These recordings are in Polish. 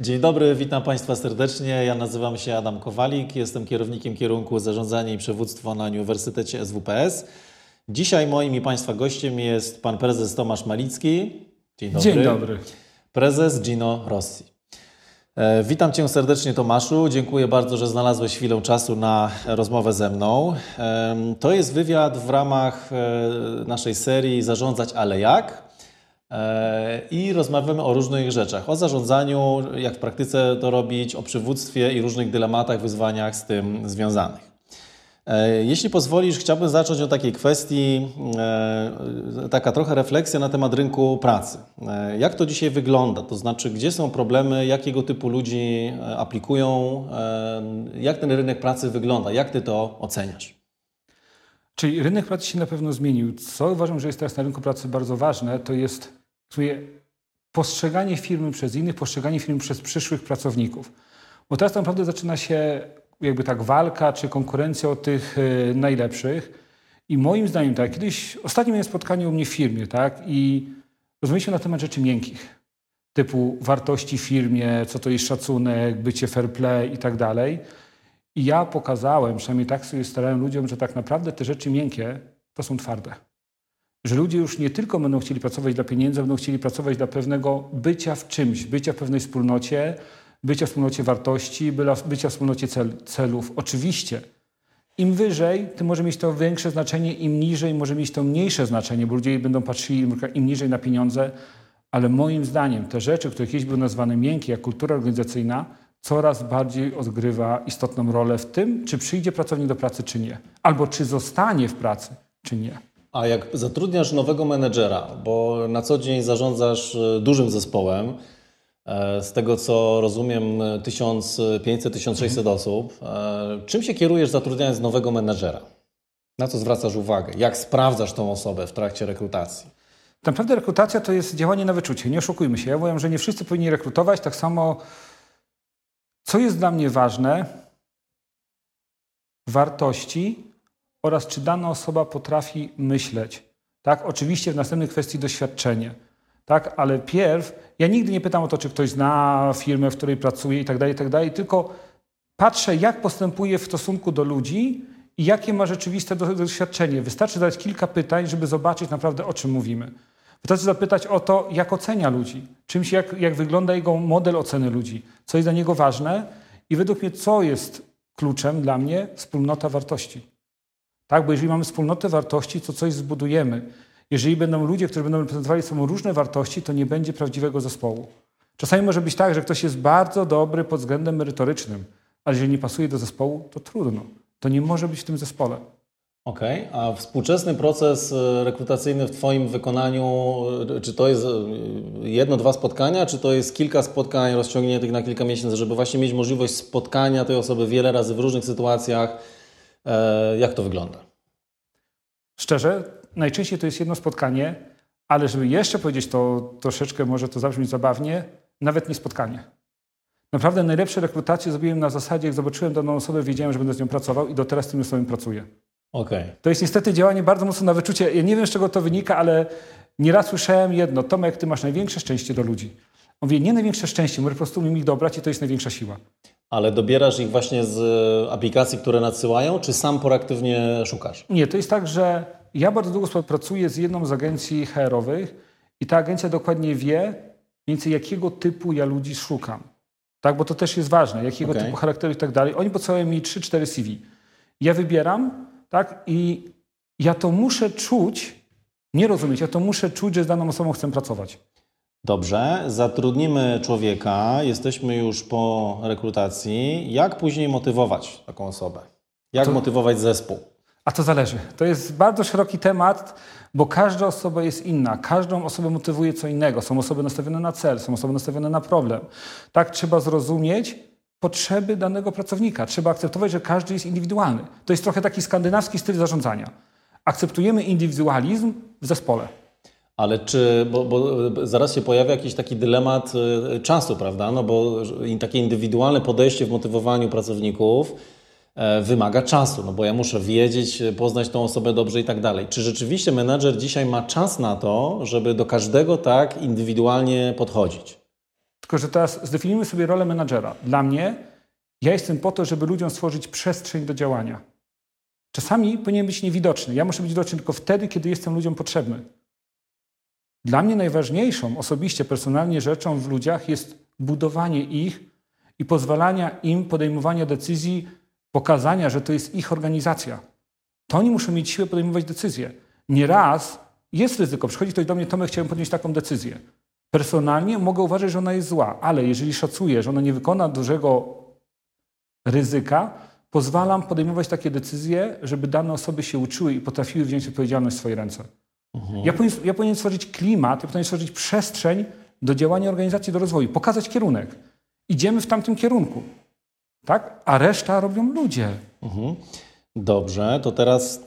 Dzień dobry, witam Państwa serdecznie. Ja nazywam się Adam Kowalik, jestem kierownikiem kierunku Zarządzanie i Przewództwo na Uniwersytecie SWPS. Dzisiaj moim i Państwa gościem jest Pan Prezes Tomasz Malicki. Dzień dobry. Dzień dobry. Prezes Gino Rossi. E, witam Cię serdecznie Tomaszu. Dziękuję bardzo, że znalazłeś chwilę czasu na rozmowę ze mną. To jest wywiad w ramach e, naszej serii Zarządzać ale jak? E, I rozmawiamy o różnych rzeczach, o zarządzaniu, jak w praktyce to robić, o przywództwie i różnych dylematach, wyzwaniach z tym związanych. E, jeśli pozwolisz, chciałbym zacząć od takiej kwestii, e, taka trochę refleksja na temat rynku pracy. Jak to dzisiaj wygląda? To znaczy, gdzie są problemy, jakiego typu ludzi aplikują, jak ten rynek pracy wygląda, jak ty to oceniasz? Czyli rynek pracy się na pewno zmienił. Co uważam, że jest teraz na rynku pracy bardzo ważne, to jest postrzeganie firmy przez innych, postrzeganie firmy przez przyszłych pracowników. Bo teraz naprawdę zaczyna się jakby tak walka czy konkurencja o tych y, najlepszych. I moim zdaniem, tak, kiedyś, ostatnio miałem spotkanie u mnie w firmie, tak, i rozmawialiśmy na temat rzeczy miękkich, typu wartości w firmie, co to jest szacunek, bycie fair play i tak dalej. I ja pokazałem, przynajmniej tak sobie starałem ludziom, że tak naprawdę te rzeczy miękkie to są twarde. Że ludzie już nie tylko będą chcieli pracować dla pieniędzy, będą chcieli pracować dla pewnego bycia w czymś, bycia w pewnej wspólnocie, bycia w wspólnocie wartości, bycia w wspólnocie cel, celów. Oczywiście, im wyżej, tym może mieć to większe znaczenie, im niżej może mieć to mniejsze znaczenie, bo ludzie będą patrzyli im niżej na pieniądze, ale moim zdaniem te rzeczy, które kiedyś były nazwane miękkie, jak kultura organizacyjna, coraz bardziej odgrywa istotną rolę w tym, czy przyjdzie pracownik do pracy, czy nie, albo czy zostanie w pracy, czy nie. A jak zatrudniasz nowego menedżera, bo na co dzień zarządzasz e, dużym zespołem, e, z tego co rozumiem 1500-1600 mhm. osób, e, czym się kierujesz zatrudniając nowego menedżera? Na co zwracasz uwagę? Jak sprawdzasz tą osobę w trakcie rekrutacji? Tak naprawdę rekrutacja to jest działanie na wyczucie, nie oszukujmy się. Ja mówię, że nie wszyscy powinni rekrutować, tak samo co jest dla mnie ważne? Wartości oraz czy dana osoba potrafi myśleć. Tak? Oczywiście w następnej kwestii doświadczenie. Tak? Ale pierw, ja nigdy nie pytam o to, czy ktoś zna firmę, w której pracuje i tak dalej, i tak dalej, tylko patrzę, jak postępuje w stosunku do ludzi i jakie ma rzeczywiste doświadczenie. Wystarczy zadać kilka pytań, żeby zobaczyć naprawdę, o czym mówimy. Wystarczy zapytać o to, jak ocenia ludzi, czymś, jak, jak wygląda jego model oceny ludzi, co jest dla niego ważne i według mnie, co jest kluczem dla mnie, wspólnota wartości. Tak, bo jeżeli mamy wspólnotę wartości, to coś zbudujemy. Jeżeli będą ludzie, którzy będą reprezentowali sobą różne wartości, to nie będzie prawdziwego zespołu. Czasami może być tak, że ktoś jest bardzo dobry pod względem merytorycznym, ale jeżeli nie pasuje do zespołu, to trudno. To nie może być w tym zespole. Okej, okay. a współczesny proces e, rekrutacyjny w Twoim wykonaniu, e, czy to jest e, jedno, dwa spotkania, czy to jest kilka spotkań rozciągniętych na kilka miesięcy, żeby właśnie mieć możliwość spotkania tej osoby wiele razy w różnych sytuacjach? Jak to wygląda? Szczerze, najczęściej to jest jedno spotkanie, ale żeby jeszcze powiedzieć to troszeczkę, może to zabrzmi zabawnie, nawet nie spotkanie. Naprawdę najlepsze rekrutacje zrobiłem na zasadzie, jak zobaczyłem daną osobę, wiedziałem, że będę z nią pracował i do teraz z tym osobą pracuję. Okay. To jest niestety działanie bardzo mocno na wyczucie. Ja nie wiem, z czego to wynika, ale nieraz słyszałem jedno. Tomek, ty masz największe szczęście do ludzi. On mówi, nie największe szczęście, może po prostu umiem ich dobrać i to jest największa siła. Ale dobierasz ich właśnie z e, aplikacji, które nadsyłają, czy sam proaktywnie szukasz? Nie, to jest tak, że ja bardzo długo współpracuję z jedną z agencji HR-owych i ta agencja dokładnie wie mniej więcej jakiego typu ja ludzi szukam. Tak, bo to też jest ważne, jakiego okay. typu charakteru i tak dalej. Oni podsyłają mi 3-4 CV. Ja wybieram tak? I ja to muszę czuć, nie rozumieć, ja to muszę czuć, że z daną osobą chcę pracować. Dobrze, zatrudnimy człowieka, jesteśmy już po rekrutacji. Jak później motywować taką osobę? Jak to, motywować zespół? A to zależy. To jest bardzo szeroki temat, bo każda osoba jest inna. Każdą osobę motywuje co innego. Są osoby nastawione na cel, są osoby nastawione na problem. Tak trzeba zrozumieć, potrzeby danego pracownika. Trzeba akceptować, że każdy jest indywidualny. To jest trochę taki skandynawski styl zarządzania. Akceptujemy indywidualizm w zespole. Ale czy, bo, bo, zaraz się pojawia jakiś taki dylemat y, czasu, prawda? No bo takie indywidualne podejście w motywowaniu pracowników e, wymaga czasu, no bo ja muszę wiedzieć, poznać tą osobę dobrze i tak dalej. Czy rzeczywiście menadżer dzisiaj ma czas na to, żeby do każdego tak indywidualnie podchodzić? Tylko, że teraz zdefiniujmy sobie rolę menadżera. Dla mnie, ja jestem po to, żeby ludziom stworzyć przestrzeń do działania. Czasami powinien być niewidoczny. Ja muszę być widoczny tylko wtedy, kiedy jestem ludziom potrzebny. Dla mnie najważniejszą osobiście, personalnie rzeczą w ludziach jest budowanie ich i pozwalania im podejmowania decyzji, pokazania, że to jest ich organizacja. To oni muszą mieć siłę podejmować decyzje. Nieraz jest ryzyko. Przychodzi ktoś do mnie, Tomek, chciałem podjąć taką decyzję. Personalnie mogę uważać, że ona jest zła, ale jeżeli szacuję, że ona nie wykona dużego ryzyka, pozwalam podejmować takie decyzje, żeby dane osoby się uczyły i potrafiły wziąć odpowiedzialność w swoje ręce. Mhm. Ja, powinien, ja powinien stworzyć klimat, ja powinien stworzyć przestrzeń do działania organizacji, do rozwoju, pokazać kierunek. Idziemy w tamtym kierunku. Tak? A reszta robią ludzie. Mhm. Dobrze, to teraz,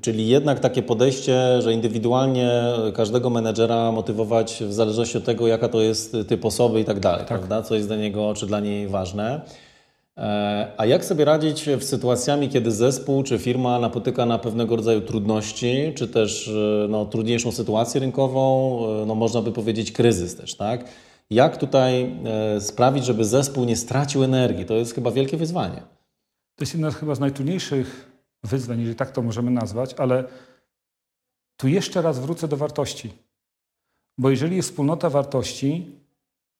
czyli jednak takie podejście, że indywidualnie każdego menedżera motywować w zależności od tego, jaka to jest typ osoby i tak dalej, tak. prawda? Co jest dla niego czy dla niej ważne. E, a jak sobie radzić w sytuacjami, kiedy zespół czy firma napotyka na pewnego rodzaju trudności, czy też e, no, trudniejszą sytuację rynkową, e, no, można by powiedzieć kryzys też, tak? Jak tutaj sprawić, żeby zespół nie stracił energii? To jest chyba wielkie wyzwanie. To jest jedna chyba z najtrudniejszych wyzwań, jeżeli tak to możemy nazwać, ale tu jeszcze raz wrócę do wartości. Bo jeżeli jest wspólnota wartości,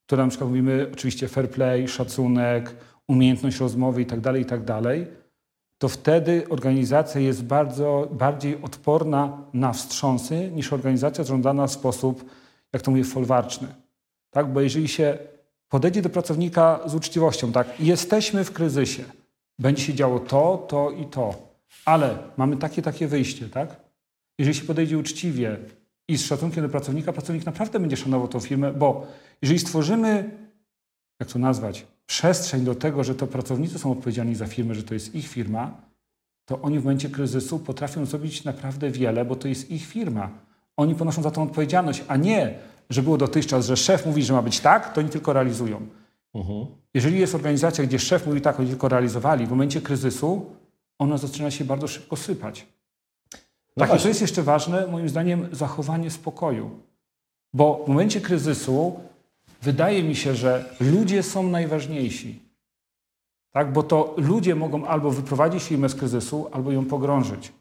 która na przykład mówimy oczywiście fair play, szacunek, umiejętność rozmowy itd., tak itd., tak to wtedy organizacja jest bardzo, bardziej odporna na wstrząsy niż organizacja zarządzana w sposób, jak to mówię, folwarczny. Tak? Bo jeżeli się podejdzie do pracownika z uczciwością, tak, jesteśmy w kryzysie, będzie się działo to, to i to, ale mamy takie, takie wyjście, tak? Jeżeli się podejdzie uczciwie i z szacunkiem do pracownika, pracownik naprawdę będzie szanował tą firmę, bo jeżeli stworzymy, jak to nazwać, przestrzeń do tego, że to pracownicy są odpowiedzialni za firmę, że to jest ich firma, to oni w momencie kryzysu potrafią zrobić naprawdę wiele, bo to jest ich firma. Oni ponoszą za tą odpowiedzialność, a nie, że było dotychczas, że szef mówi, że ma być tak, to oni tylko realizują. Mhm. Jeżeli jest organizacja, gdzie szef mówi tak, oni tylko realizowali, w momencie kryzysu ona zaczyna się bardzo szybko sypać. No tak, i to jest jeszcze ważne, moim zdaniem, zachowanie spokoju. Bo w momencie kryzysu wydaje mi się, że ludzie są najważniejsi. Tak? Bo to ludzie mogą albo wyprowadzić firmę z kryzysu, albo ją pogrążyć.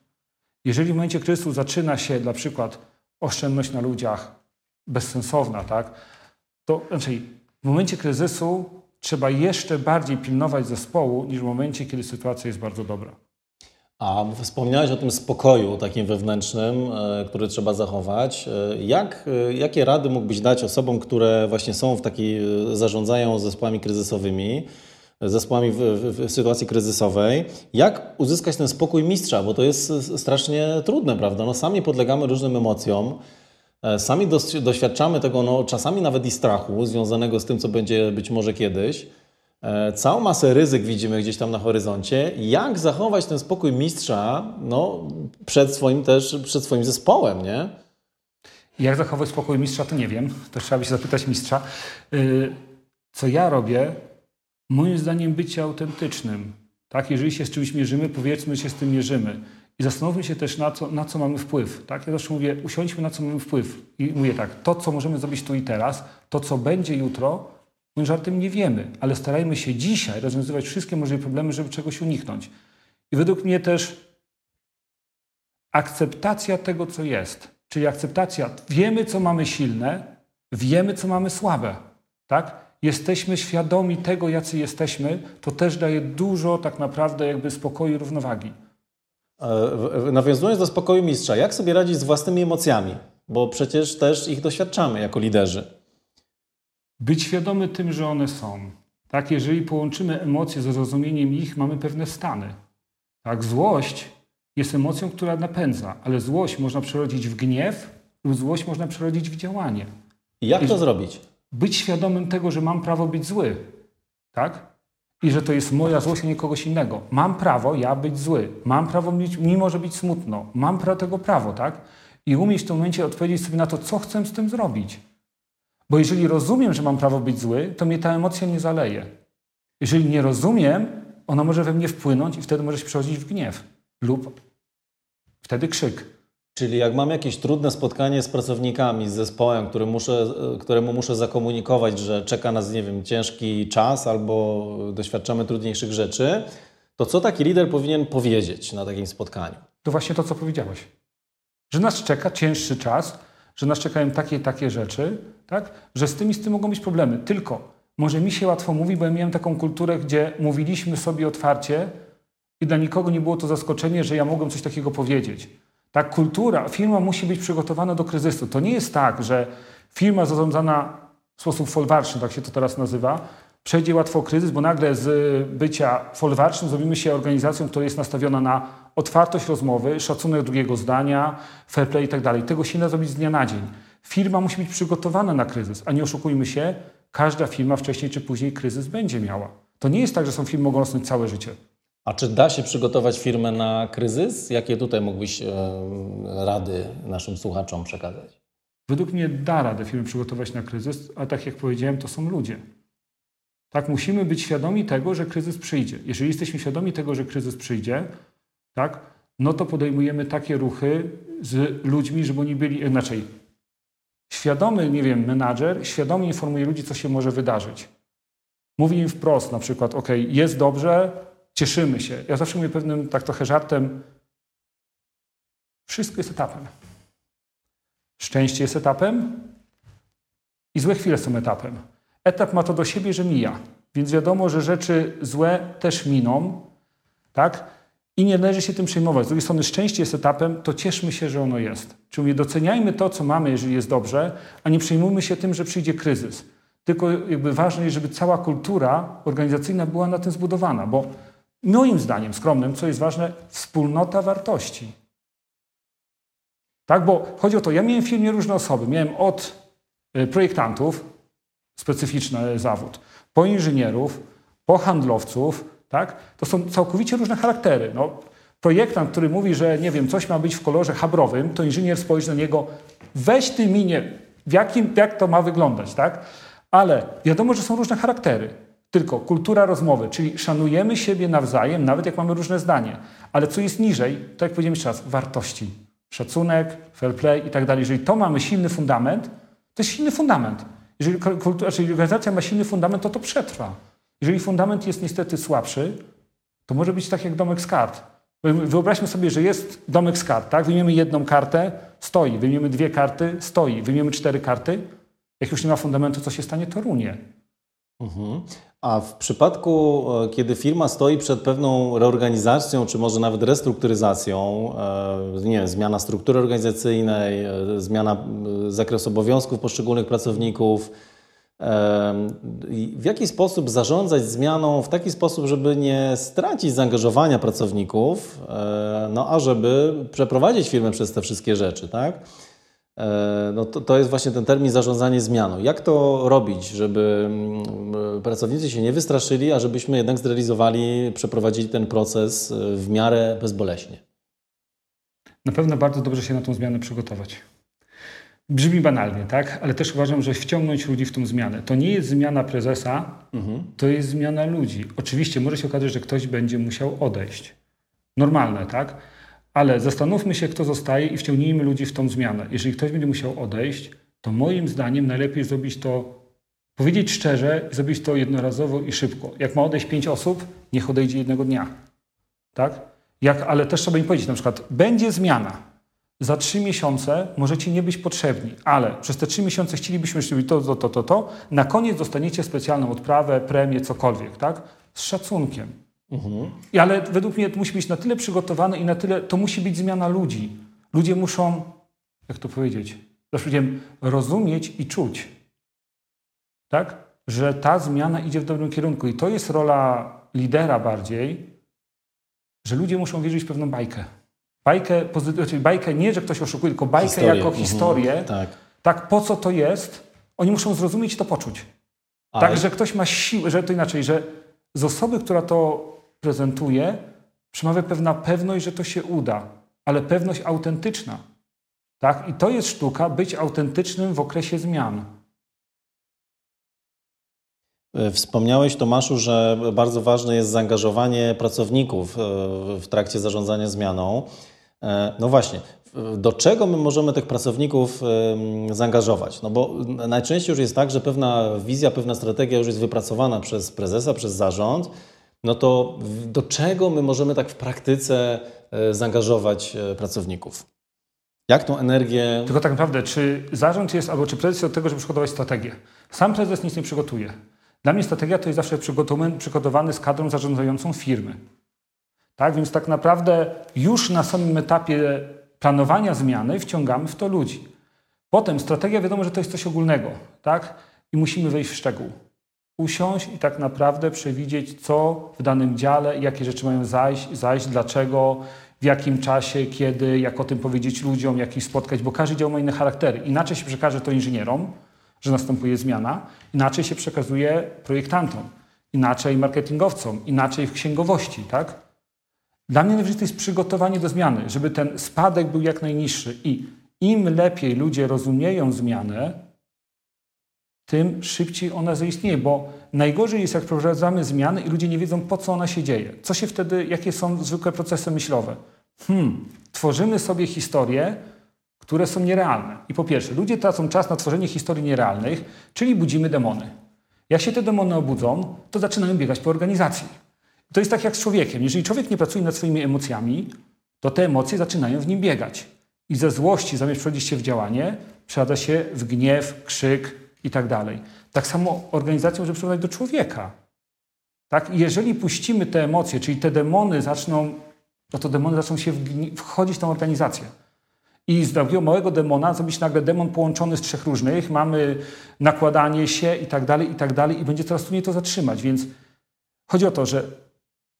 Jeżeli w momencie kryzysu zaczyna się na przykład oszczędność na ludziach bezsensowna, tak? to znaczy w momencie kryzysu trzeba jeszcze bardziej pilnować zespołu niż w momencie, kiedy sytuacja jest bardzo dobra. A wspomniałeś o tym spokoju takim wewnętrznym, e, który trzeba zachować. E, jak, e, jakie rady mógłbyś dać osobom, które właśnie są w takiej, zarządzają zespołami kryzysowymi, zespołami w, w, w, sytuacji kryzysowej, jak uzyskać ten spokój mistrza, bo to jest strasznie trudne, prawda? No, sami podlegamy różnym emocjom, sami doświadczamy tego, no, czasami nawet i strachu związanego z tym, co będzie być może kiedyś. E, całą masę ryzyk widzimy gdzieś tam na horyzoncie. Jak zachować ten spokój mistrza no, przed swoim też, przed swoim zespołem, nie? Jak zachować spokój mistrza, to nie wiem. To trzeba by się zapytać mistrza. Y, co ja robię? Moim zdaniem bycie autentycznym. Tak? Jeżeli się z czymś mierzymy, powiedzmy, że się z tym mierzymy. I zastanówmy się też, na co, na co mamy wpływ. Tak? Ja zawsze mówię, usiądźmy, na co mamy wpływ. I mówię tak, to, co możemy zrobić tu i teraz, to, co będzie jutro, Mówiąc żartem, nie wiemy, ale starajmy się dzisiaj rozwiązywać wszystkie możliwe problemy, żeby czegoś uniknąć. I według mnie też akceptacja tego, co jest. Czyli akceptacja, wiemy, co mamy silne, wiemy, co mamy słabe. Tak? Jesteśmy świadomi tego, jacy jesteśmy, to też daje dużo tak naprawdę jakby spokoju i równowagi. E, nawiązując do spokoju mistrza, jak sobie radzić z własnymi emocjami? Bo przecież też ich doświadczamy jako liderzy. Być świadomy tym, że one są. Tak, jeżeli połączymy emocje ze zrozumieniem ich, mamy pewne stany. Tak, złość jest emocją, która napędza, ale złość można przerodzić w gniew lub złość można przerodzić w działanie. I jak to zrobić? Być świadomym tego, że mam prawo być zły. Tak? I że to jest moja złość, a nie kogoś innego. Mam prawo ja być zły. Mam prawo, mieć, mimo że być smutno. Mam prawo tego prawo, tak? I umieć w tym momencie odpowiedzieć sobie na to, co chcę z tym zrobić. Bo jeżeli rozumiem, że mam prawo być zły, to mnie ta emocja nie zaleje. Jeżeli nie rozumiem, ona może we mnie wpłynąć i wtedy może się przechodzić w gniew lub wtedy krzyk. Czyli jak mam jakieś trudne spotkanie z pracownikami, z zespołem, który muszę, któremu muszę zakomunikować, że czeka nas, nie wiem, ciężki czas albo doświadczamy trudniejszych rzeczy, to co taki lider powinien powiedzieć na takim spotkaniu? To właśnie to, co powiedziałeś. Że nas czeka cięższy czas, że nas czekają takie i takie rzeczy, tak? że z tym i z tym mogą być problemy. Tylko może mi się łatwo mówi, bo ja miałem taką kulturę, gdzie mówiliśmy sobie otwarcie i dla nikogo nie było to zaskoczenie, że ja mogłem coś takiego powiedzieć. Tak, kultura, firma musi być przygotowana do kryzysu. To nie jest tak, że firma zarządzana w sposób folwarczny, tak się to teraz nazywa, przejdzie łatwo kryzys, bo nagle z bycia folwarcznym zrobimy się organizacją, która jest nastawiona na otwartość rozmowy, szacunek drugiego zdania, fair play i tak. Tego się nie da zrobić z dnia na dzień. Firma musi być przygotowana na kryzys, a nie oszukujmy się, każda firma wcześniej czy później kryzys będzie miała. To nie jest tak, że są firmy mogą rosnąć całe życie. A czy da się przygotować firmę na kryzys? Jakie tutaj mógłbyś e, rady naszym słuchaczom przekazać? Według mnie da radę firmę przygotować na kryzys, a tak jak powiedziałem, to są ludzie. Tak, musimy być świadomi tego, że kryzys przyjdzie. Jeżeli jesteśmy świadomi tego, że kryzys przyjdzie, tak, no to podejmujemy takie ruchy z ludźmi, żeby oni byli inaczej. Świadomy, nie wiem, menadżer świadomie informuje ludzi, co się może wydarzyć. Mówi im wprost, na przykład, ok, jest dobrze, cieszymy się. Ja zawsze mówię pewnym, tak trochę żartem, wszystko jest etapem. Szczęście jest etapem i złe chwile są etapem. Etap ma to do siebie, że mija. Więc wiadomo, że rzeczy złe też miną, tak? I nie należy się tym przejmować. Z drugiej strony szczęście jest etapem, to cieszmy się, że ono jest. Czyli doceniajmy to, co mamy, jeżeli jest dobrze, a nie przejmujmy się tym, że przyjdzie kryzys. Tylko jakby ważne jest, żeby cała kultura organizacyjna była na tym zbudowana, bo moim zdaniem skromnym, co jest ważne, wspólnota wartości. Tak, bo chodzi o to, ja miałem w firmie różne osoby. Miałem od e, projektantów, specyficzny zawód, po inżynierów, po handlowców, tak? To są całkowicie różne charaktery. No, projektant, który mówi, że nie wiem, coś ma być w kolorze habrowym, to inżynier spojrzy na niego, weź ty minie, w jakim, jak to ma wyglądać, tak? Ale wiadomo, że są różne charaktery. Tylko kultura rozmowy, czyli szanujemy siebie nawzajem, nawet jak mamy różne zdanie. Ale co jest niżej, to jak powiedziałem jeszcze raz, wartości. Szacunek, fair play i tak dalej. Jeżeli to mamy silny fundament, to jest silny fundament. Jeżeli, kultura, jeżeli organizacja ma silny fundament, to to przetrwa. Jeżeli fundament jest niestety słabszy, to może być tak jak domek z kart. Wyobraźmy sobie, że jest domek z kart, tak? Wyjmiemy jedną kartę, stoi. Wyjmiemy dwie karty, stoi. Wyjmiemy cztery karty. Jak już nie ma fundamentu, co się stanie, to runie. Mhm. A w przypadku, e, kiedy firma stoi przed pewną reorganizacją, czy może nawet restrukturyzacją, e, nie wiem, zmiana struktury organizacyjnej, e, zmiana zakresu obowiązków poszczególnych pracowników, w jaki sposób zarządzać zmianą w taki sposób, żeby nie stracić zaangażowania pracowników, no a żeby przeprowadzić firmę przez te wszystkie rzeczy, tak? E, no to, to jest właśnie ten termin zarządzanie zmianą. Jak to robić, żeby mm, pracownicy się nie wystraszyli, a żebyśmy jednak zrealizowali, przeprowadzili ten proces e, w miarę bezboleśnie? Na pewno bardzo dobrze się na tą zmianę przygotować. Brzmi banalnie, tak? Ale też uważam, że wciągnąć ludzi w tą zmianę. To nie jest zmiana prezesa, mhm. to jest zmiana ludzi. Oczywiście może się okazać, że ktoś będzie musiał odejść. Normalne, tak? Ale zastanówmy się, kto zostaje i wciągnijmy ludzi w tą zmianę. Jeżeli ktoś będzie musiał odejść, to moim zdaniem najlepiej zrobić to, powiedzieć szczerze, zrobić to jednorazowo i szybko. Jak ma odejść pięć osób, niech odejdzie jednego dnia. Tak? Jak, ale też trzeba im powiedzieć, na przykład, będzie zmiana. Za trzy miesiące możecie nie być potrzebni, ale przez te trzy miesiące chcielibyśmy zrobić to, to, to, to, to. Na koniec dostaniecie specjalną odprawę, premię, cokolwiek, tak? Z szacunkiem. Mhm. Ale według mnie to musi być na tyle przygotowane i na tyle, to musi być zmiana ludzi. Ludzie muszą, jak to powiedzieć, rozumieć i czuć. Tak? Że ta zmiana idzie w dobrym kierunku. I to jest rola lidera bardziej, że ludzie muszą wierzyć w pewną bajkę. Bajkę, czyli bajkę nie, że ktoś oszukuje, tylko bajkę historię. jako mhm. historię. Tak. tak, po co to jest? Oni muszą zrozumieć i to poczuć. Ale... Tak, że ktoś ma siłę, że to inaczej, że z osoby, która to prezentuje, przemawia pewna pewność, że to się uda, ale pewność autentyczna. Tak? I to jest sztuka być autentycznym w okresie zmian. E, wspomniałeś, Tomaszu, że bardzo ważne jest zaangażowanie pracowników e, w trakcie zarządzania zmianą. E, no właśnie, do czego my możemy tych pracowników zaangażować? No bo najczęściej już jest tak, że pewna wizja, pewna strategia już jest wypracowana przez prezesa, przez zarząd. No to do czego my możemy tak w praktyce e, zaangażować e, pracowników? Jak tą energię. Tylko tak naprawdę, czy zarząd jest, albo czy prezes jest od tego, żeby przygotować strategię? Sam prezes nic nie przygotuje. Dla mnie strategia to jest zawsze przygotowany z kadrą zarządzającą firmy. Tak, więc tak naprawdę już na samym etapie planowania zmiany wciągamy w to ludzi. Potem strategia wiadomo, że to jest coś ogólnego, tak? I musimy wejść w szczegół. Usiąść i tak naprawdę przewidzieć, co w danym dziale, jakie rzeczy mają zajść, zajść, dlaczego, w jakim czasie, kiedy, jak o tym powiedzieć ludziom, jak ich spotkać, bo każdy dział ma inne charaktery. Inaczej się przekaże to inżynierom, że następuje zmiana, inaczej się przekazuje projektantom, inaczej marketingowcom, inaczej w księgowości, tak? Dla mnie najważniejsze jest przygotowanie do zmiany, żeby ten spadek był jak najniższy i im lepiej ludzie rozumieją zmianę, tym szybciej ona zaistnieje, bo najgorzej jest, jak wprowadzamy zmiany i ludzie nie wiedzą, po co ona się dzieje. Co się wtedy, jakie są zwykłe procesy myślowe? Hmm, tworzymy sobie historie, które są nierealne. I po pierwsze, ludzie tracą czas na tworzenie historii nierealnych, czyli budzimy demony. Jak się te demony obudzą, to zaczynają biegać po organizacji. To jest tak jak z człowiekiem. Jeżeli człowiek nie pracuje nad swoimi emocjami, to te emocje zaczynają w nim biegać. I ze złości, zamiast przechodzić się w działanie, przeda się w gniew, krzyk i tak dalej. Tak samo organizacja może przechodzić do człowieka. Tak? I jeżeli puścimy te emocje, czyli te demony zaczną, no to demony zaczną się wchodzić w tą organizację. I z takiego małego demona zrobić nagle demon połączony z trzech różnych, mamy nakładanie się i tak dalej, i tak dalej, i będzie coraz trudniej to zatrzymać. Więc chodzi o to, że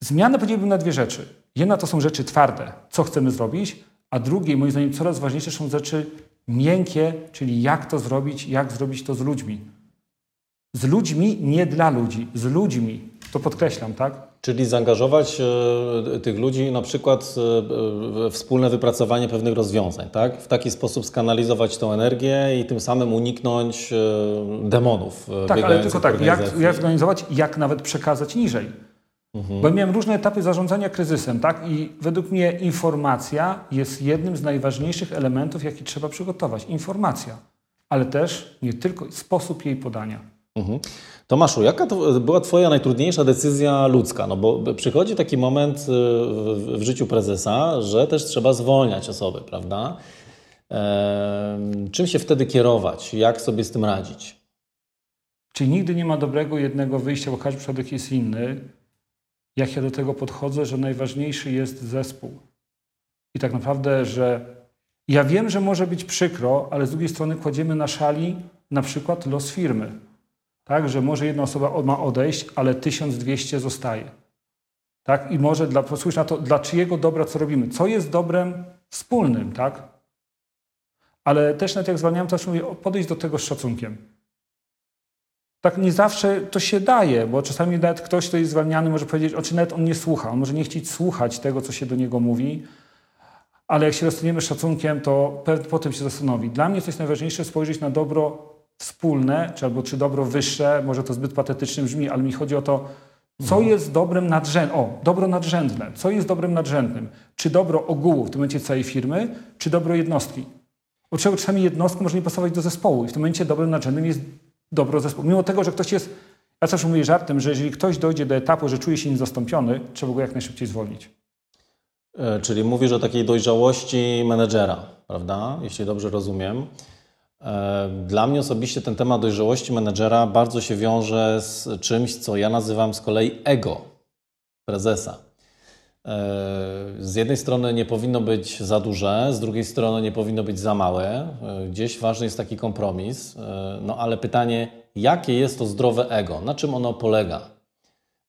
zmiany podzieliłbym na dwie rzeczy. Jedna to są rzeczy twarde, co chcemy zrobić, a drugie, moim zdaniem, coraz ważniejsze są rzeczy miękkie, czyli jak to zrobić, jak zrobić to z ludźmi. Z ludźmi, nie dla ludzi, z ludźmi. To podkreślam, tak? Czyli zaangażować e, tych ludzi na przykład e, wspólne wypracowanie pewnych rozwiązań, tak? W taki sposób skanalizować tą energię i tym samym uniknąć e, demonów. Tak, ale tylko tak, jak, jak zorganizować, jak nawet przekazać niżej. Mhm. Bo miałem różne etapy zarządzania kryzysem, tak? I według mnie informacja jest jednym z najważniejszych elementów, jaki trzeba przygotować. Informacja, ale też nie tylko sposób jej podania. Mhm. Tomaszu, jaka to była Twoja najtrudniejsza decyzja ludzka? No bo przychodzi taki moment y, w, życiu prezesa, że też trzeba zwolniać osoby, prawda? Czym się wtedy kierować? Jak sobie z tym radzić? Czyli nigdy nie ma dobrego jednego wyjścia, bo każdy przypadek jest inny jak ja do tego podchodzę, że najważniejszy jest zespół. I tak naprawdę, że ja wiem, że może być przykro, ale z drugiej strony kładziemy na szali na przykład los firmy. Tak, że może jedna osoba ma odejść, ale 1200 zostaje. Tak? I może dla, posłuchaj na to, dla czyjego dobra co robimy? Co jest dobrem wspólnym, tak? Ale też nawet jak zwalniałem, to mówię, podejść do tego z szacunkiem tak nie zawsze to się daje, bo czasami nawet ktoś, kto jest zwalniany, może powiedzieć, o czy nawet on nie słucha, on może nie chcieć słuchać tego, co się do niego mówi, ale jak się rozstaniemy szacunkiem, to potem się zastanowi. Dla mnie to jest najważniejsze spojrzeć na dobro wspólne, czy albo czy dobro wyższe, może to zbyt patetycznie brzmi, ale mi chodzi o to, co mhm. jest dobrem nadrzędnym? O, dobro nadrzędne. Co jest dobrem nadrzędnym? Czy dobro ogółu, w tym momencie całej firmy, czy dobro jednostki? Bo czasami jednostka może nie pasować do zespołu i w tym momencie dobrem nadrzędnym jest dobro zespołu. Mimo tego, że ktoś jest, ja zawsze mówię żartem, że jeżeli ktoś dojdzie do etapu, że czuje się niezastąpiony, trzeba go jak najszybciej zwolnić. E, czyli mówisz o takiej dojrzałości menedżera, prawda? Jeśli dobrze rozumiem. E, dla mnie osobiście ten temat dojrzałości menedżera bardzo się wiąże z czymś, co ja nazywam z kolei ego prezesa. E, z jednej strony nie powinno być za duże, z drugiej strony nie powinno być za małe. E, gdzieś ważny jest taki kompromis. E, no ale pytanie, jakie jest to zdrowe ego? Na czym ono polega?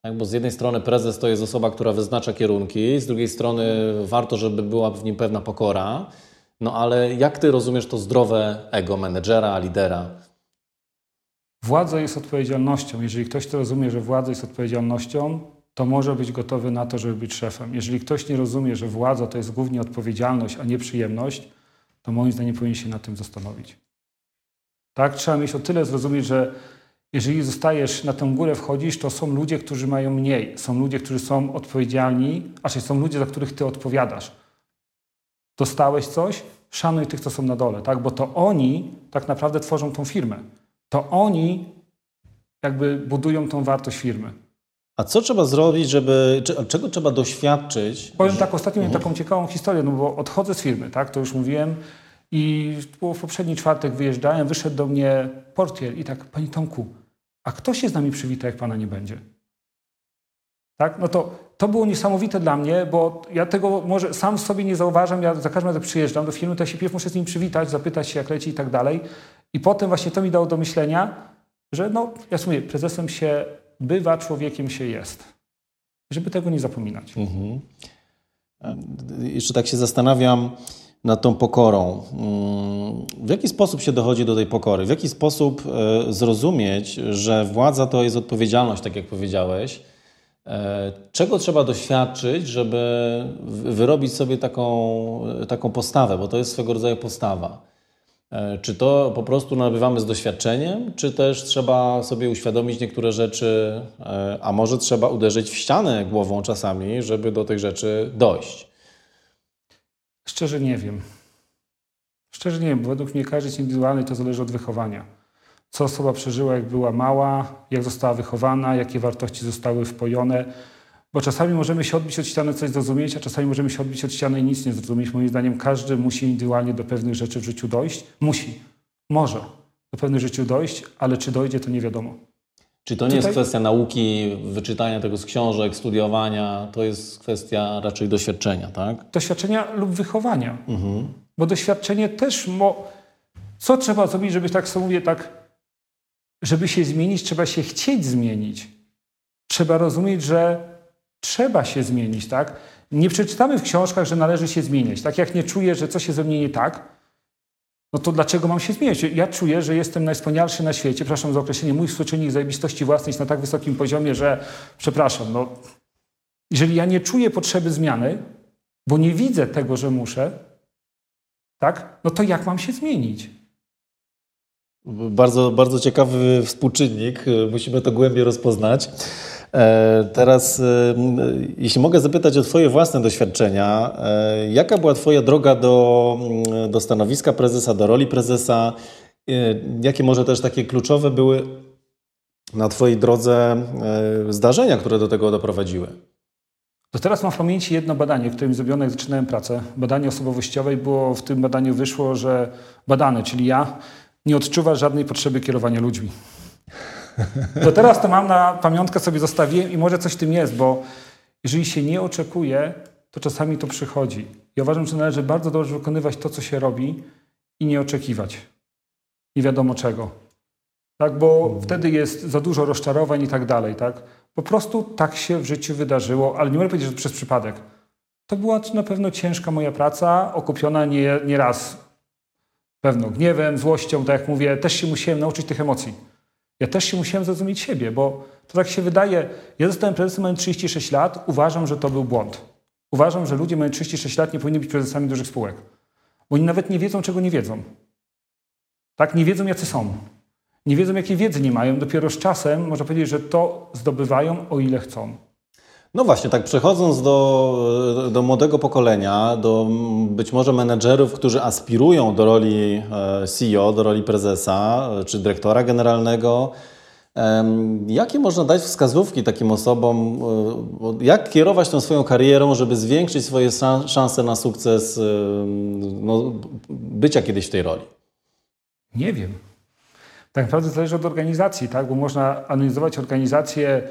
Tak, bo z jednej strony prezes to jest osoba, która wyznacza kierunki, z drugiej strony warto, żeby była w nim pewna pokora. No ale jak ty rozumiesz to zdrowe ego menedżera, lidera? Władza jest odpowiedzialnością. Jeżeli ktoś to rozumie, że władza jest odpowiedzialnością, to może być gotowy na to, żeby być szefem. Jeżeli ktoś nie rozumie, że władza to jest głównie odpowiedzialność, a nie przyjemność, to moim zdaniem powinien się nad tym zastanowić. Tak, trzeba mieć o tyle zrozumieć, że jeżeli zostajesz na tę górę, wchodzisz, to są ludzie, którzy mają mniej. Są ludzie, którzy są odpowiedzialni, a są ludzie, za których ty odpowiadasz. Dostałeś coś, szanuj tych, co są na dole, tak? bo to oni tak naprawdę tworzą tą firmę. To oni jakby budują tą wartość firmy. A co trzeba zrobić, żeby, czego trzeba doświadczyć? Powiem tak, ostatnio miałem taką ciekawą historię, no bo odchodzę z firmy, tak, to już mówiłem i w poprzedni czwartek wyjeżdżałem, wyszedł do mnie portier i tak, Panie Tomku, a kto się z nami przywita, jak Pana nie będzie? Tak? No to, to było niesamowite dla mnie, bo ja tego może sam sobie nie zauważam. Ja za każdym razem przyjeżdżam do firmy, to ja się pierw muszę z nim przywitać, zapytać się, jak leci i tak dalej. I potem właśnie to mi dało do myślenia, że no, ja mówię, prezesem się bywa, człowiekiem się jest. Żeby tego nie zapominać. Mhm. Jeszcze tak się zastanawiam nad tą pokorą. Mm, w jaki sposób się dochodzi do tej pokory? W jaki sposób e, zrozumieć, że władza to jest odpowiedzialność, tak jak powiedziałeś? E, czego trzeba doświadczyć, żeby wyrobić sobie taką, taką postawę, bo to jest swego rodzaju postawa. E, czy to po prostu nabywamy z doświadczeniem, czy też trzeba sobie uświadomić niektóre rzeczy, e, a może trzeba uderzyć w ścianę głową czasami, żeby do tych rzeczy dojść? Szczerze nie wiem. Szczerze nie wiem, bo według mnie każdy jest indywidualny to zależy od wychowania. Co osoba przeżyła, jak była mała, jak została wychowana, jakie wartości zostały wpojone bo czasami możemy się odbić od ściany coś zrozumieć, a czasami możemy się odbić od ściany i nic nie zrozumieć. Moim zdaniem każdy musi indywidualnie do pewnych rzeczy w życiu dojść. Musi. Może do pewnych rzeczy dojść, ale czy dojdzie, to nie wiadomo. Czy to nie Tutaj... jest kwestia nauki, wyczytania tego z książek, studiowania, to jest kwestia raczej doświadczenia, tak? Doświadczenia lub wychowania. Mhm. Bo doświadczenie też... Mo... Co trzeba zrobić, żeby tak sobie mówię, tak... Żeby się zmienić, trzeba się chcieć zmienić. Trzeba rozumieć, że trzeba się zmienić, tak? Nie przeczytamy w książkach, że należy się zmieniać. Tak jak nie czuję, że coś jest ze mnie nie tak, no to dlaczego mam się zmieniać? Ja czuję, że jestem najwspanialszy na świecie, przepraszam za określenie, mój współczynnik zajebistości własnej jest na tak wysokim poziomie, że przepraszam, no jeżeli ja nie czuję potrzeby zmiany, bo nie widzę tego, że muszę, tak, no to jak mam się zmienić? Bardzo, bardzo ciekawy współczynnik. Musimy to głębiej rozpoznać. E, teraz, e, jeśli mogę zapytać o Twoje własne doświadczenia, e, jaka była Twoja droga do, do stanowiska prezesa, do roli prezesa? Jakie może też takie kluczowe były na Twojej drodze zdarzenia, które do tego doprowadziły? To teraz mam w pamięci jedno badanie, którym zrobione, jak zaczynałem pracę. Badanie osobowościowe i było w tym badaniu wyszło, że badany, czyli ja, nie odczuwa żadnej potrzeby kierowania ludźmi. To teraz to mam na pamiątkę sobie zostawiłem i może coś w tym jest, bo jeżeli się nie oczekuje, to czasami to przychodzi. Ja uważam, że należy bardzo dobrze wykonywać to, co się robi i nie oczekiwać. Nie wiadomo czego. Tak, bo hmm. wtedy jest za dużo rozczarowań i tak dalej, tak? Po prostu tak się w życiu wydarzyło, ale nie mogę powiedzieć, że przez przypadek. To była na pewno ciężka moja praca, okupiona nie, nie raz pewno gniewem, złością, tak jak mówię, też się musiałem nauczyć tych emocji. Ja też się musiałem zrozumieć siebie, bo to tak się wydaje. Ja zostałem prezesem, mając 36 lat. Uważam, że to był błąd. Uważam, że ludzie mając 36 lat nie powinni być prezesami dużych spółek. Bo oni nawet nie wiedzą, czego nie wiedzą. Tak? Nie wiedzą, jacy są. Nie wiedzą, jakiej wiedzy nie mają. Dopiero z czasem można powiedzieć, że to zdobywają, o ile chcą. No właśnie, tak przechodząc do, do młodego pokolenia, do być może menedżerów, którzy aspirują do roli e, CEO, do roli prezesa e, czy dyrektora generalnego, Jakie można dać wskazówki takim osobom? E, jak kierować tą swoją karierą, żeby zwiększyć swoje szanse na sukces no, bycia kiedyś w tej roli? Nie wiem. Tak naprawdę zależy od organizacji, tak? bo można analizować organizację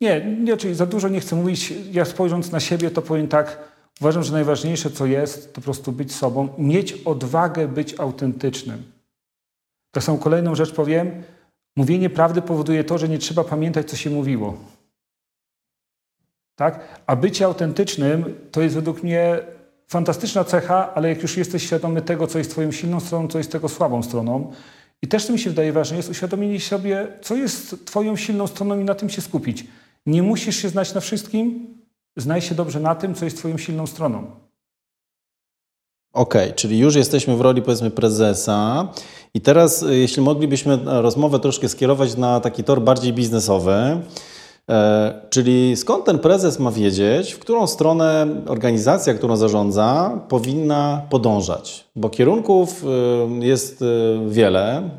nie, nie, czyli za dużo nie chcę mówić. Ja spojrząc na siebie, to powiem tak, uważam, że najważniejsze co jest, to po prostu być sobą, mieć odwagę być autentycznym. Tak samo kolejną rzecz powiem, mówienie prawdy powoduje to, że nie trzeba pamiętać, co się mówiło. Tak? A bycie autentycznym to jest według mnie fantastyczna cecha, ale jak już jesteś świadomy tego, co jest twoją silną stroną, co jest tego słabą stroną, i też to mi się wydaje ważne, jest uświadomienie sobie, co jest twoją silną stroną i na tym się skupić. Nie musisz się znać na wszystkim, znaj się dobrze na tym, co jest Twoją silną stroną. Okej, okay, czyli już jesteśmy w roli powiedzmy prezesa i teraz e, jeśli moglibyśmy rozmowę troszkę skierować na taki tor bardziej biznesowy, E, czyli skąd ten prezes ma wiedzieć, w którą stronę organizacja, którą zarządza, powinna podążać? Bo kierunków e, jest e, wiele.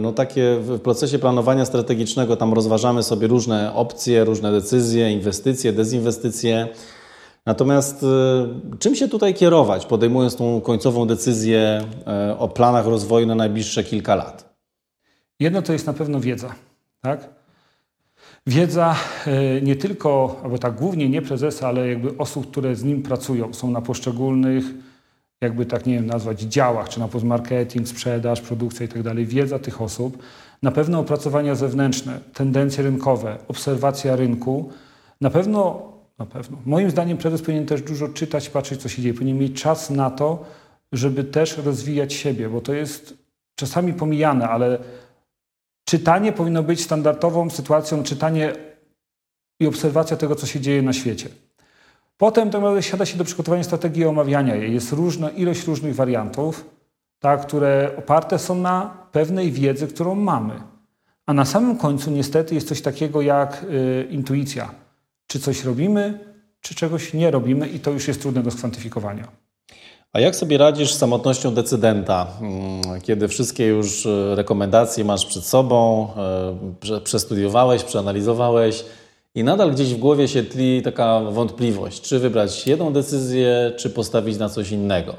No takie w procesie planowania strategicznego tam rozważamy sobie różne opcje, różne decyzje, inwestycje, dezinwestycje. Natomiast czym się tutaj kierować, podejmując tą końcową decyzję o planach rozwoju na najbliższe kilka lat? Jedno to jest na pewno wiedza. Tak? Wiedza e, nie tylko, albo tak głównie nie prezesa, ale jakby osób, które z nim pracują, są na poszczególnych, jakby tak nie wiem nazwać, działach, czy na marketing, sprzedaż, produkcja itd. Tak Wiedza tych osób, na pewno opracowania zewnętrzne, tendencje rynkowe, obserwacja rynku, na pewno, na pewno, moim zdaniem prezes powinien też dużo czytać, patrzeć, co się dzieje. Powinien mieć czas na to, żeby też rozwijać siebie, bo to jest czasami pomijane, ale czytanie powinno być standardową sytuacją, czytanie i obserwacja tego, co się dzieje na świecie. Potem to naprawdę siada się do przygotowania strategii omawiania jej. Jest różna ilość różnych wariantów, tak, które oparte są na pewnej wiedzy, którą mamy. A na samym końcu niestety jest coś takiego jak y, intuicja. Czy coś robimy, czy czegoś nie robimy i to już jest trudne do skwantyfikowania. A jak sobie radzisz z samotnością decydenta, mm, kiedy wszystkie już e, rekomendacje masz przed sobą, e, przestudiowałeś, przeanalizowałeś i nadal gdzieś w głowie się tli taka wątpliwość, czy wybrać jedną decyzję, czy postawić na coś innego?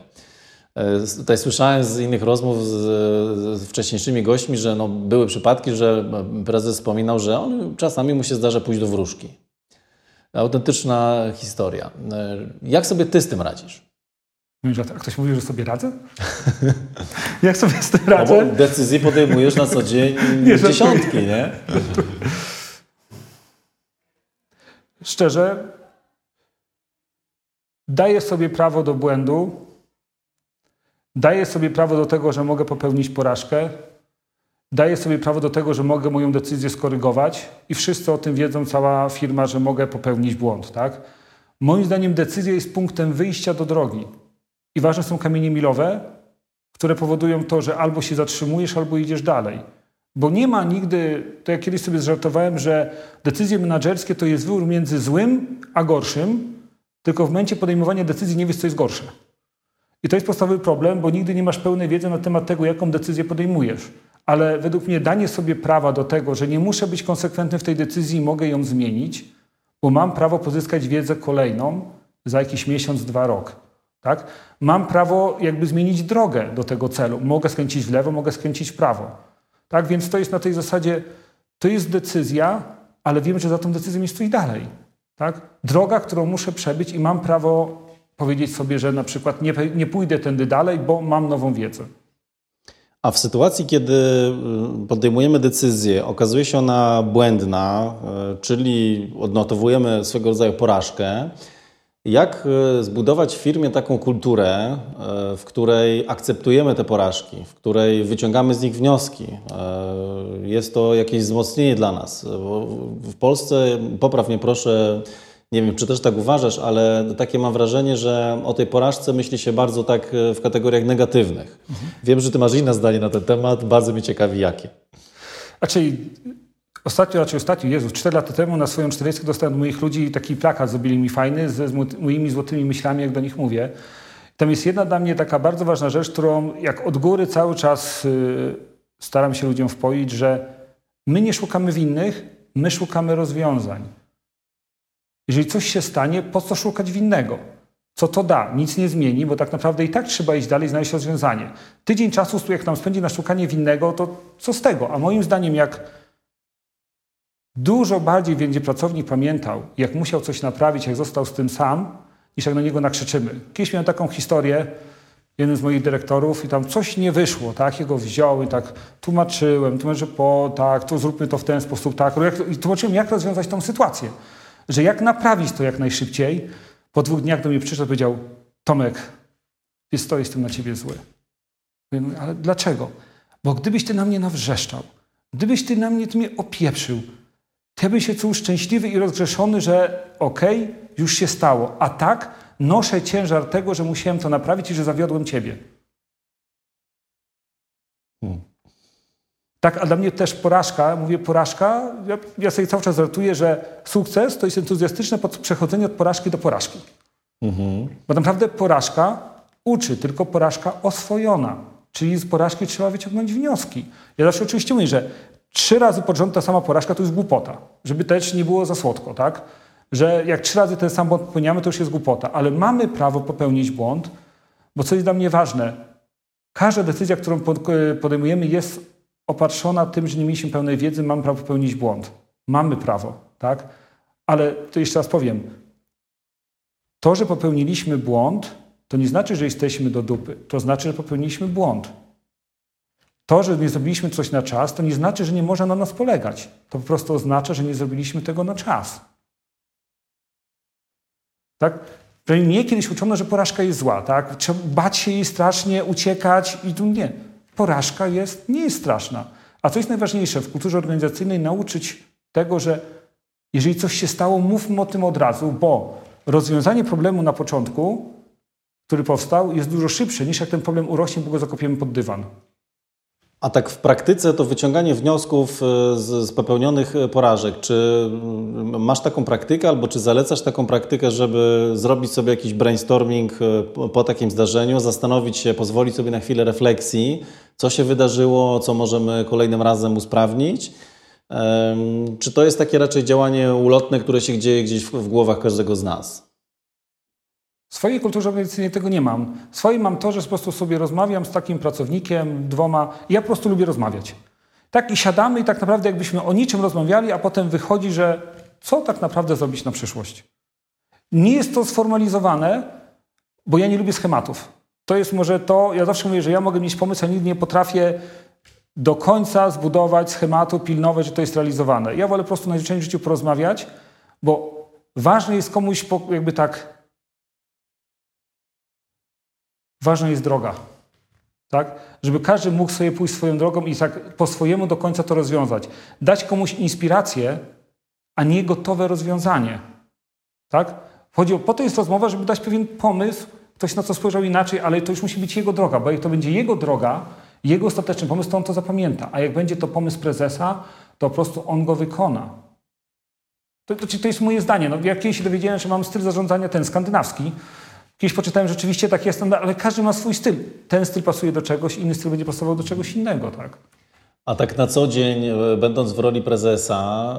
E, tutaj słyszałem z innych rozmów z, z wcześniejszymi gośćmi, że no, były przypadki, że prezes wspominał, że on czasami mu się zdarza pójść do wróżki. Autentyczna historia. Jak sobie ty z tym radzisz? Mówisz, a ktoś mówi, że sobie radzę? Jak sobie z tym radzę? No decyzje podejmujesz na co dzień nie, dziesiątki, nie? Szczerze, daję sobie prawo do błędu, daję sobie prawo do tego, że mogę popełnić porażkę, daję sobie prawo do tego, że mogę moją decyzję skorygować i wszyscy o tym wiedzą, cała firma, że mogę popełnić błąd. Tak? Moim zdaniem decyzja jest punktem wyjścia do drogi. I ważne są kamienie milowe, które powodują to, że albo się zatrzymujesz, albo idziesz dalej. Bo nie ma nigdy, to ja kiedyś sobie zżartowałem, że decyzje menedżerskie to jest wybór między złym a gorszym, tylko w momencie podejmowania decyzji nie wiesz, co jest gorsze. I to jest podstawowy problem, bo nigdy nie masz pełnej wiedzy na temat tego, jaką decyzję podejmujesz. Ale według mnie danie sobie prawa do tego, że nie muszę być konsekwentny w tej decyzji i mogę ją zmienić, bo mam prawo pozyskać wiedzę kolejną za jakiś miesiąc, dwa rok. Tak? Mam prawo jakby zmienić drogę do tego celu. Mogę skręcić w lewo, mogę skręcić w prawo. Tak? Więc to jest na tej zasadzie, to jest decyzja, ale wiem, że za tą decyzją jest coś dalej. Tak? Droga, którą muszę przebyć i mam prawo powiedzieć sobie, że na przykład nie, nie pójdę tędy dalej, bo mam nową wiedzę. A w sytuacji, kiedy y, podejmujemy decyzję, okazuje się ona błędna, y, czyli odnotowujemy swego rodzaju porażkę, jak e, zbudować w firmie taką kulturę, e, w której akceptujemy te porażki, w której wyciągamy z nich wnioski? E, jest to jakieś wzmocnienie dla nas. W Polsce, popraw mnie proszę, nie wiem, czy też tak uważasz, ale takie mam wrażenie, że o tej porażce myśli się bardzo tak w kategoriach negatywnych. Mhm. Wiem, że Ty masz inne zdanie na ten temat, bardzo mnie ciekawi jakie. Znaczy, Ostatnio, raczej ostatnio, Jezus, cztery lata temu na swoją 40 dostałem od moich ludzi taki plakat, zrobili mi fajny, ze moimi złotymi myślami, jak do nich mówię. Tam jest jedna dla mnie taka bardzo ważna rzecz, którą jak od góry cały czas y, staram się ludziom wpoić, że my nie szukamy winnych, my szukamy rozwiązań. Jeżeli coś się stanie, po co szukać winnego? Co to da? Nic nie zmieni, bo tak naprawdę i tak trzeba iść dalej, znaleźć rozwiązanie. Tydzień czasu, jak nam spędzi na szukanie winnego, to co z tego? A moim zdaniem, jak Dużo bardziej będzie pracownik pamiętał, jak musiał coś naprawić, jak został z tym sam, niż jak na niego nakrzyczymy. Kiedyś miałem taką historię, jeden z moich dyrektorów i tam coś nie wyszło, tak, jego wziął i tak tłumaczyłem, tłumaczyłem, po, tak, to zróbmy to w ten sposób, tak, i tłumaczyłem, jak rozwiązać tą sytuację, że jak naprawić to jak najszybciej. Po dwóch dniach do mnie przyszedł i powiedział, Tomek, jest to, jestem na ciebie zły. Mówię, ale dlaczego? Bo gdybyś ty na mnie nawrzeszczał, gdybyś ty na mnie, ty mnie opieprzył, ja bym się czuł szczęśliwy i rozgrzeszony, że okej, okay, już się stało. A tak noszę ciężar tego, że musiałem to naprawić i że zawiodłem Ciebie. Hmm. Tak, a dla mnie też porażka, mówię porażka, ja, ja sobie cały czas żartuję, że sukces to jest entuzjastyczne przechodzenie od porażki do porażki. Mhm. Bo naprawdę porażka uczy, tylko porażka oswojona. Czyli z porażki trzeba wyciągnąć wnioski. Ja zawsze oczywiście mówię, że trzy razy pod rząd ta sama porażka to jest głupota. Żeby też nie było za słodko, tak? Że jak trzy razy ten sam błąd popełniamy, to już jest głupota. Ale mamy prawo popełnić błąd, bo co jest dla mnie ważne, każda decyzja, którą podejmujemy jest opatrzona tym, że nie mieliśmy pełnej wiedzy, mamy prawo popełnić błąd. Mamy prawo, tak? Ale to jeszcze raz powiem. To, że popełniliśmy błąd, to nie znaczy, że jesteśmy do dupy. To znaczy, że popełniliśmy błąd. To, że nie zrobiliśmy coś na czas, to nie znaczy, że nie można na nas polegać. To po prostu oznacza, że nie zrobiliśmy tego na czas. Tak? Mnie kiedyś uczono, że porażka jest zła, tak? Trzeba bać się jej strasznie, uciekać i tu nie. Porażka jest, nie jest straszna. A co jest najważniejsze w kulturze organizacyjnej, nauczyć tego, że jeżeli coś się stało, mówmy o tym od razu, bo rozwiązanie problemu na początku, który powstał, jest dużo szybsze niż jak ten problem urośnie, bo go zakopiemy pod dywan. A tak w praktyce to wyciąganie wniosków e, z, z, popełnionych e, porażek, czy mm, masz taką praktykę albo czy zalecasz taką praktykę, żeby zrobić sobie jakiś brainstorming e, po, po takim zdarzeniu, zastanowić się, pozwolić sobie na chwilę refleksji, co się wydarzyło, co możemy kolejnym razem usprawnić? Czy to jest takie raczej działanie ulotne, które się dzieje gdzieś w, w głowach każdego z nas? W swojej kulturze organizacyjnej tego nie mam. W swojej mam to, że po prostu sobie rozmawiam z takim pracownikiem, dwoma. Ja po prostu lubię rozmawiać. Tak i siadamy i tak naprawdę jakbyśmy o niczym rozmawiali, a potem wychodzi, że co tak naprawdę zrobić na przyszłość. Nie jest to sformalizowane, bo ja nie lubię schematów. To jest może to, ja zawsze mówię, że ja mogę mieć pomysł, a nigdy nie potrafię do końca zbudować schematu, pilnować, że to jest realizowane. Ja wolę po prostu najzwyczajniej w życiu porozmawiać, bo ważne jest komuś jakby tak Ważna jest droga. Tak? Żeby każdy mógł sobie pójść swoją drogą i tak po swojemu do końca to rozwiązać. Dać komuś inspirację, a nie gotowe rozwiązanie. Tak? Chodzi o, po to jest rozmowa, żeby dać pewien pomysł, ktoś na co spojrzał inaczej, ale to już musi być jego droga, bo jak to będzie jego droga, jego ostateczny pomysł, to on to zapamięta. A jak będzie to pomysł prezesa, to po prostu on go wykona. To, to, to jest moje zdanie. No, jak kiedyś się dowiedziałem, że mam styl zarządzania ten skandynawski, Kiedyś poczytałem, że rzeczywiście tak jest, ale każdy ma swój styl. Ten styl pasuje do czegoś, inny styl będzie pasował do czegoś innego, tak? A tak na co dzień, e, będąc w roli prezesa,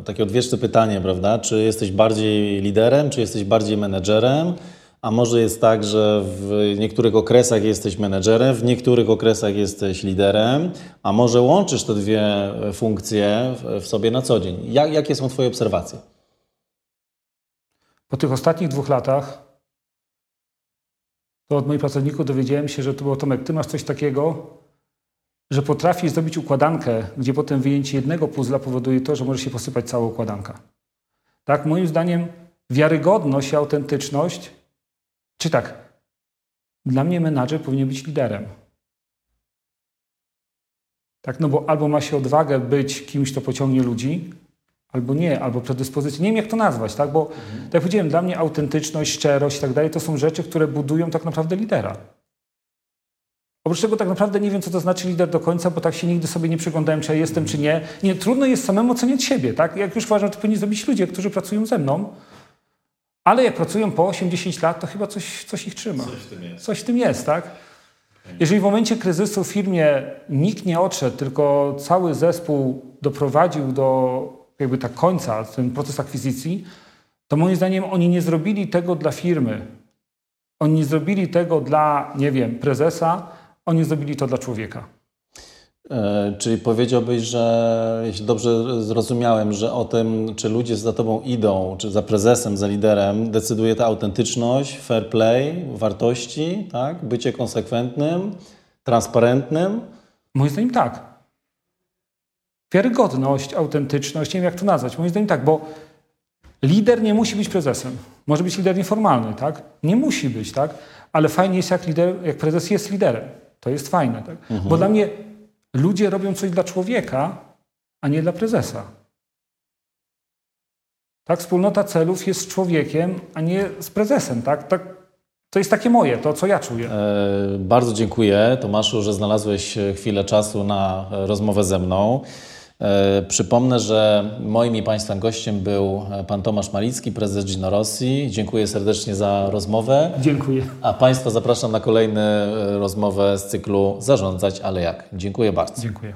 e, takie odwieczne pytanie, prawda? Czy jesteś bardziej liderem, czy jesteś bardziej menedżerem? A może jest tak, że w niektórych okresach jesteś menedżerem, w niektórych okresach jesteś liderem, a może łączysz te dwie funkcje w sobie na co dzień? Jak, jakie są Twoje obserwacje? Po tych ostatnich dwóch latach to od moich pracowników dowiedziałem się, że to było Tomek, ty masz coś takiego, że potrafisz zrobić układankę, gdzie potem wyjęcie jednego puzla powoduje to, że może się posypać cała układanka. Tak, moim zdaniem wiarygodność i autentyczność, czy tak, dla mnie menadżer powinien być liderem. Tak, no bo albo ma się odwagę być kimś, kto pociągnie ludzi, albo nie, albo predyspozycję. Nie wiem, jak to nazwać, tak? Bo mhm. tak jak powiedziałem, dla mnie autentyczność, szczerość i tak dalej to są rzeczy, które budują tak naprawdę lidera. Oprócz tego tak naprawdę nie wiem, co to znaczy lider do końca, bo tak się nigdy sobie nie przyglądałem, czy ja jestem, czy nie. Nie, trudno jest samemu oceniać siebie, tak? Jak już uważam, to powinni zrobić ludzie, którzy pracują ze mną, ale jak pracują po 8-10 lat, to chyba coś, coś ich trzyma. Coś w tym jest. Coś w tym jest, tak? Jeżeli w momencie kryzysu w firmie nikt nie odszedł, tylko cały zespół doprowadził do jakby tak końca, ten proces akwizycji, to moim zdaniem oni nie zrobili tego dla firmy. Oni nie zrobili tego dla, nie wiem, prezesa, oni zrobili to dla człowieka. E, czyli powiedziałbyś, że jeśli dobrze zrozumiałem, że o tym, czy ludzie za tobą idą, czy za prezesem, za liderem, decyduje ta autentyczność, fair play, wartości, tak? bycie konsekwentnym, transparentnym? Moim zdaniem tak wiarygodność, autentyczność, nie wiem jak to nazwać. Moim zdaniem tak, bo lider nie musi być prezesem. Może być lider nieformalny, tak? Nie musi być, tak? Ale fajnie jest, jak, lider, jak prezes jest liderem. To jest fajne, tak? Mhm. Bo dla mnie ludzie robią coś dla człowieka, a nie dla prezesa. Tak, wspólnota celów jest z człowiekiem, a nie z prezesem, tak? tak to jest takie moje, to co ja czuję. E, bardzo dziękuję Tomaszu, że znalazłeś chwilę czasu na rozmowę ze mną. E, przypomnę, że moim i Państwa gościem był Pan Tomasz Malicki, prezes Gino Rossi. Dziękuję serdecznie za rozmowę. Dziękuję. A Państwa zapraszam na kolejną rozmowę z cyklu Zarządzać, ale jak. Dziękuję bardzo. Dziękuję.